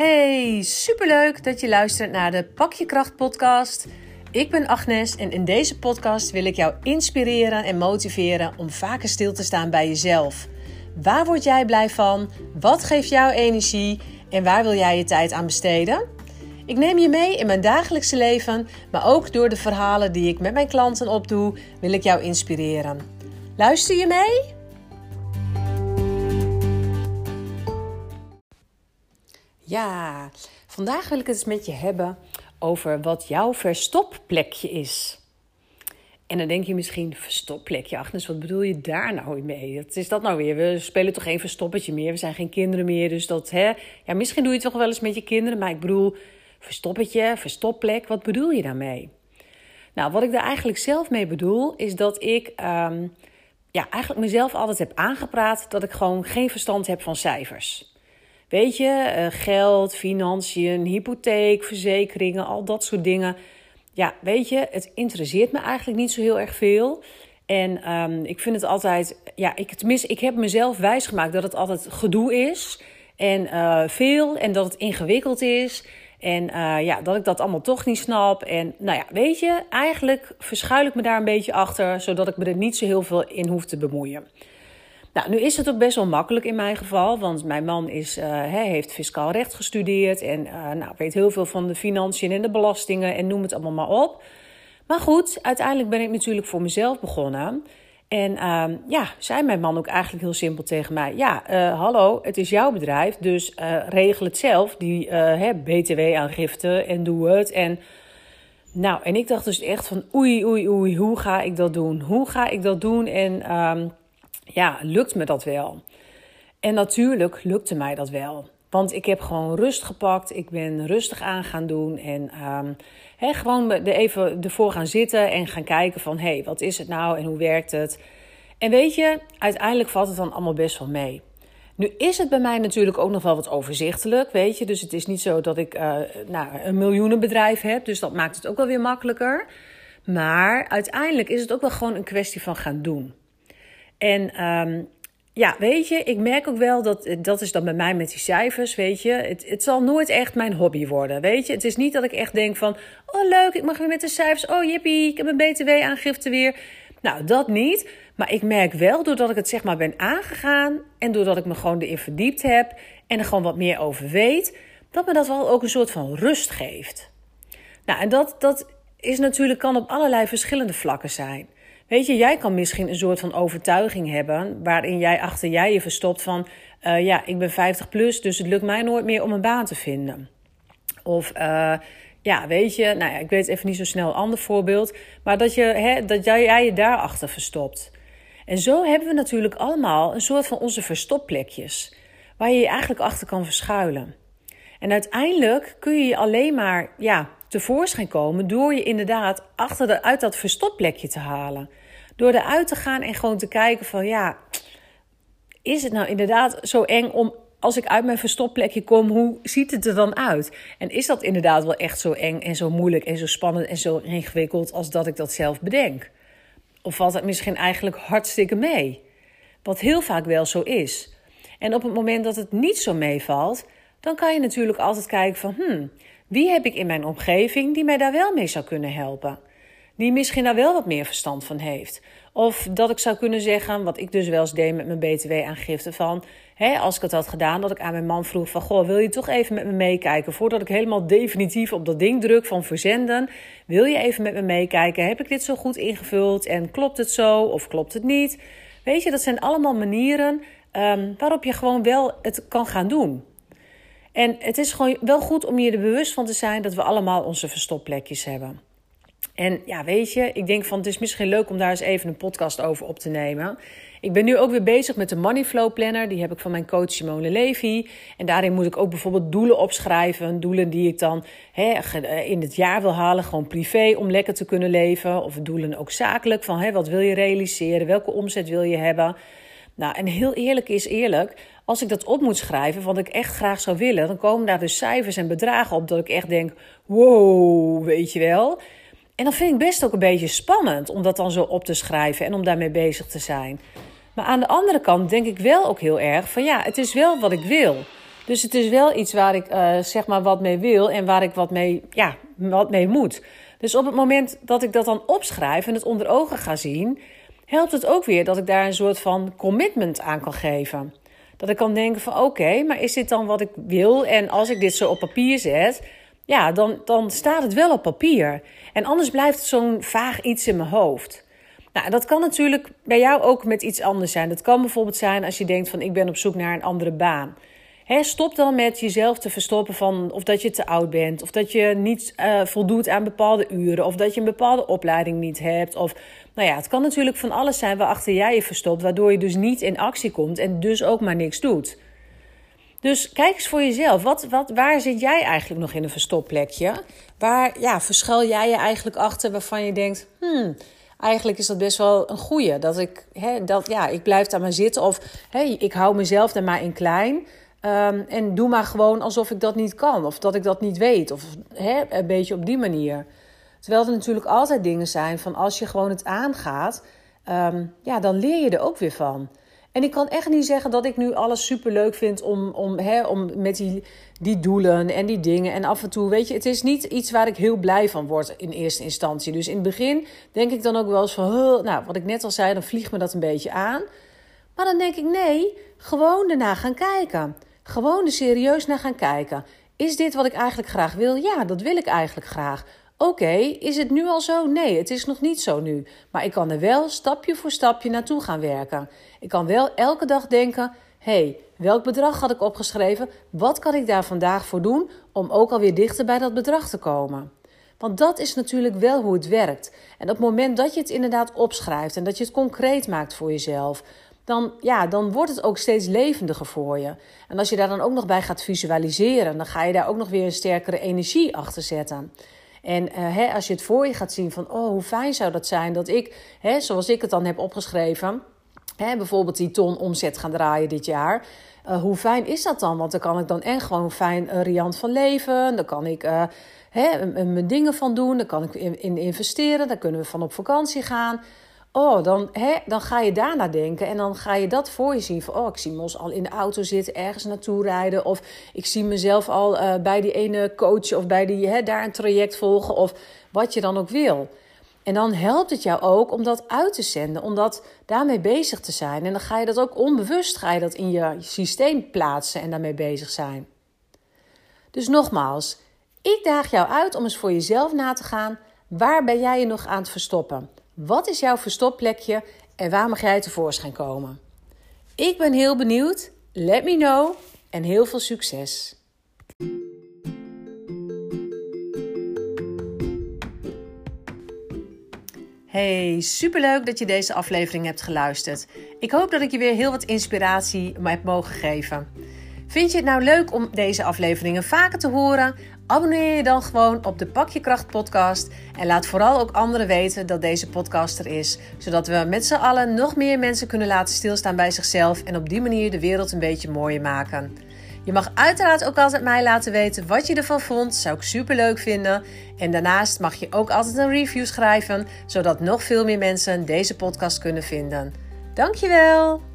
Hey, superleuk dat je luistert naar de Pak je Kracht podcast. Ik ben Agnes en in deze podcast wil ik jou inspireren en motiveren om vaker stil te staan bij jezelf. Waar word jij blij van? Wat geeft jou energie? En waar wil jij je tijd aan besteden? Ik neem je mee in mijn dagelijkse leven, maar ook door de verhalen die ik met mijn klanten opdoe, wil ik jou inspireren. Luister je mee? Ja, vandaag wil ik het eens met je hebben over wat jouw verstopplekje is. En dan denk je misschien, verstopplekje, Agnes, wat bedoel je daar nou mee? Wat is dat nou weer? We spelen toch geen verstoppertje meer? We zijn geen kinderen meer, dus dat, hè? Ja, misschien doe je het toch wel eens met je kinderen, maar ik bedoel, verstoppertje, verstopplek, wat bedoel je daarmee? Nou, wat ik daar eigenlijk zelf mee bedoel, is dat ik ehm, ja, eigenlijk mezelf altijd heb aangepraat dat ik gewoon geen verstand heb van cijfers. Weet je, uh, geld, financiën, hypotheek, verzekeringen, al dat soort dingen. Ja, weet je, het interesseert me eigenlijk niet zo heel erg veel. En um, ik vind het altijd, ja, ik, tenminste, ik heb mezelf wijsgemaakt dat het altijd gedoe is. En uh, veel en dat het ingewikkeld is. En uh, ja, dat ik dat allemaal toch niet snap. En nou ja, weet je, eigenlijk verschuil ik me daar een beetje achter, zodat ik me er niet zo heel veel in hoef te bemoeien. Nou, nu is het ook best wel makkelijk in mijn geval, want mijn man is, uh, heeft fiscaal recht gestudeerd en uh, nou, weet heel veel van de financiën en de belastingen en noem het allemaal maar op. Maar goed, uiteindelijk ben ik natuurlijk voor mezelf begonnen. En uh, ja, zei mijn man ook eigenlijk heel simpel tegen mij: Ja, uh, hallo, het is jouw bedrijf, dus regel het zelf, die BTW-aangifte en doe het. En nou, en ik dacht dus echt van: oei, oei, oei, hoe ga ik dat doen? Hoe ga ik dat doen? En ehm, ja, lukt me dat wel? En natuurlijk lukte mij dat wel. Want ik heb gewoon rust gepakt. Ik ben rustig aan gaan doen. En um, gewoon even ervoor gaan zitten en gaan kijken van... hé, hey, wat is het nou en hoe werkt het? En weet je, uiteindelijk valt het dan allemaal best wel mee. Nu is het bij mij natuurlijk ook nog wel wat overzichtelijk, weet je. Dus het is niet zo dat ik uh, nou, een miljoenenbedrijf heb. Dus dat maakt het ook wel weer makkelijker. Maar uiteindelijk is het ook wel gewoon een kwestie van gaan doen. En um, ja, weet je, ik merk ook wel dat dat is dan bij mij met die cijfers, weet je. Het, het zal nooit echt mijn hobby worden, weet je. Het is niet dat ik echt denk van, oh leuk, ik mag weer met de cijfers. Oh jippie, ik heb een btw-aangifte weer. Nou, dat niet. Maar ik merk wel, doordat ik het zeg maar ben aangegaan... en doordat ik me gewoon erin verdiept heb en er gewoon wat meer over weet... dat me dat wel ook een soort van rust geeft. Nou, en dat, dat is natuurlijk, kan op allerlei verschillende vlakken zijn... Weet je, jij kan misschien een soort van overtuiging hebben waarin jij achter jij je verstopt van, uh, ja, ik ben 50 plus, dus het lukt mij nooit meer om een baan te vinden. Of uh, ja, weet je, nou ja, ik weet even niet zo snel een ander voorbeeld, maar dat, je, hè, dat jij, jij je daarachter verstopt. En zo hebben we natuurlijk allemaal een soort van onze verstopplekjes, waar je je eigenlijk achter kan verschuilen. En uiteindelijk kun je je alleen maar ja, tevoorschijn komen door je inderdaad achter de, uit dat verstopplekje te halen. Door eruit te gaan en gewoon te kijken van ja, is het nou inderdaad zo eng om als ik uit mijn verstopplekje kom, hoe ziet het er dan uit? En is dat inderdaad wel echt zo eng en zo moeilijk en zo spannend en zo ingewikkeld als dat ik dat zelf bedenk? Of valt het misschien eigenlijk hartstikke mee? Wat heel vaak wel zo is. En op het moment dat het niet zo meevalt, dan kan je natuurlijk altijd kijken van, hmm, wie heb ik in mijn omgeving die mij daar wel mee zou kunnen helpen? Die misschien daar wel wat meer verstand van heeft. Of dat ik zou kunnen zeggen, wat ik dus wel eens deed met mijn BTW-aangifte, van hè, als ik het had gedaan, dat ik aan mijn man vroeg van, goh, wil je toch even met me meekijken? Voordat ik helemaal definitief op dat ding druk van verzenden, wil je even met me meekijken? Heb ik dit zo goed ingevuld en klopt het zo of klopt het niet? Weet je, dat zijn allemaal manieren um, waarop je gewoon wel het kan gaan doen. En het is gewoon wel goed om je er bewust van te zijn dat we allemaal onze verstopplekjes hebben. En ja, weet je, ik denk van het is misschien leuk om daar eens even een podcast over op te nemen. Ik ben nu ook weer bezig met de Money Flow Planner. Die heb ik van mijn coach Simone Levy. En daarin moet ik ook bijvoorbeeld doelen opschrijven. Doelen die ik dan hè, in het jaar wil halen, gewoon privé, om lekker te kunnen leven. Of doelen ook zakelijk, van hè, wat wil je realiseren, welke omzet wil je hebben. Nou, en heel eerlijk is eerlijk, als ik dat op moet schrijven, wat ik echt graag zou willen, dan komen daar dus cijfers en bedragen op dat ik echt denk: wow, weet je wel. En dan vind ik best ook een beetje spannend om dat dan zo op te schrijven en om daarmee bezig te zijn. Maar aan de andere kant denk ik wel ook heel erg van ja, het is wel wat ik wil. Dus het is wel iets waar ik uh, zeg maar wat mee wil en waar ik wat mee, ja, wat mee moet. Dus op het moment dat ik dat dan opschrijf en het onder ogen ga zien, helpt het ook weer dat ik daar een soort van commitment aan kan geven. Dat ik kan denken van oké, maar is dit dan wat ik wil? En als ik dit zo op papier zet, ja, dan, dan staat het wel op papier. En anders blijft zo'n vaag iets in mijn hoofd. Nou, dat kan natuurlijk bij jou ook met iets anders zijn. Dat kan bijvoorbeeld zijn als je denkt van ik ben op zoek naar een andere baan. Stop dan met jezelf te verstoppen van of dat je te oud bent, of dat je niet uh, voldoet aan bepaalde uren, of dat je een bepaalde opleiding niet hebt. Of nou ja, het kan natuurlijk van alles zijn waarachter jij je verstopt, waardoor je dus niet in actie komt en dus ook maar niks doet. Dus kijk eens voor jezelf. Wat, wat, waar zit jij eigenlijk nog in een verstopplekje? Waar ja, verschuil jij je eigenlijk achter waarvan je denkt: hmm, eigenlijk is dat best wel een goeie. Dat ik, hè, dat, ja, ik blijf daar maar zitten of hey, ik hou mezelf daar maar in klein. Um, en doe maar gewoon alsof ik dat niet kan of dat ik dat niet weet. Of hè, een beetje op die manier. Terwijl er natuurlijk altijd dingen zijn van als je gewoon het aangaat, um, ja, dan leer je er ook weer van. En ik kan echt niet zeggen dat ik nu alles super leuk vind om, om, hè, om met die, die doelen en die dingen. En af en toe, weet je, het is niet iets waar ik heel blij van word in eerste instantie. Dus in het begin denk ik dan ook wel eens van, nou, wat ik net al zei, dan vliegt me dat een beetje aan. Maar dan denk ik, nee, gewoon erna gaan kijken. Gewoon er serieus naar gaan kijken. Is dit wat ik eigenlijk graag wil? Ja, dat wil ik eigenlijk graag. Oké, is het nu al zo? Nee, het is nog niet zo nu. Maar ik kan er wel stapje voor stapje naartoe gaan werken. Ik kan wel elke dag denken: hé, hey, welk bedrag had ik opgeschreven? Wat kan ik daar vandaag voor doen om ook alweer dichter bij dat bedrag te komen? Want dat is natuurlijk wel hoe het werkt. En op het moment dat je het inderdaad opschrijft en dat je het concreet maakt voor jezelf, dan, ja, dan wordt het ook steeds levendiger voor je. En als je daar dan ook nog bij gaat visualiseren, dan ga je daar ook nog weer een sterkere energie achter zetten. En uh, hè, als je het voor je gaat zien van, oh, hoe fijn zou dat zijn dat ik, hè, zoals ik het dan heb opgeschreven, hè, bijvoorbeeld die ton omzet gaan draaien dit jaar. Uh, hoe fijn is dat dan? Want dan kan ik dan echt gewoon fijn uh, riant van leven. Dan kan ik hè, mijn dingen van doen. Dan kan ik in, in investeren. Dan kunnen we van op vakantie gaan. Oh, dan, hè, dan ga je daarna denken en dan ga je dat voor je zien. Van, oh, ik zie Mos al in de auto zitten, ergens naartoe rijden. Of ik zie mezelf al uh, bij die ene coach of bij die, hè, daar een traject volgen. Of wat je dan ook wil. En dan helpt het jou ook om dat uit te zenden, om dat daarmee bezig te zijn. En dan ga je dat ook onbewust ga je dat in je systeem plaatsen en daarmee bezig zijn. Dus nogmaals, ik daag jou uit om eens voor jezelf na te gaan. Waar ben jij je nog aan het verstoppen? Wat is jouw verstopplekje en waar mag jij tevoorschijn komen? Ik ben heel benieuwd. Let me know en heel veel succes. Hey, superleuk dat je deze aflevering hebt geluisterd. Ik hoop dat ik je weer heel wat inspiratie heb mogen geven. Vind je het nou leuk om deze afleveringen vaker te horen? Abonneer je dan gewoon op de Pak je Kracht podcast en laat vooral ook anderen weten dat deze podcast er is, zodat we met z'n allen nog meer mensen kunnen laten stilstaan bij zichzelf en op die manier de wereld een beetje mooier maken. Je mag uiteraard ook altijd mij laten weten wat je ervan vond, zou ik super leuk vinden. En daarnaast mag je ook altijd een review schrijven, zodat nog veel meer mensen deze podcast kunnen vinden. Dankjewel!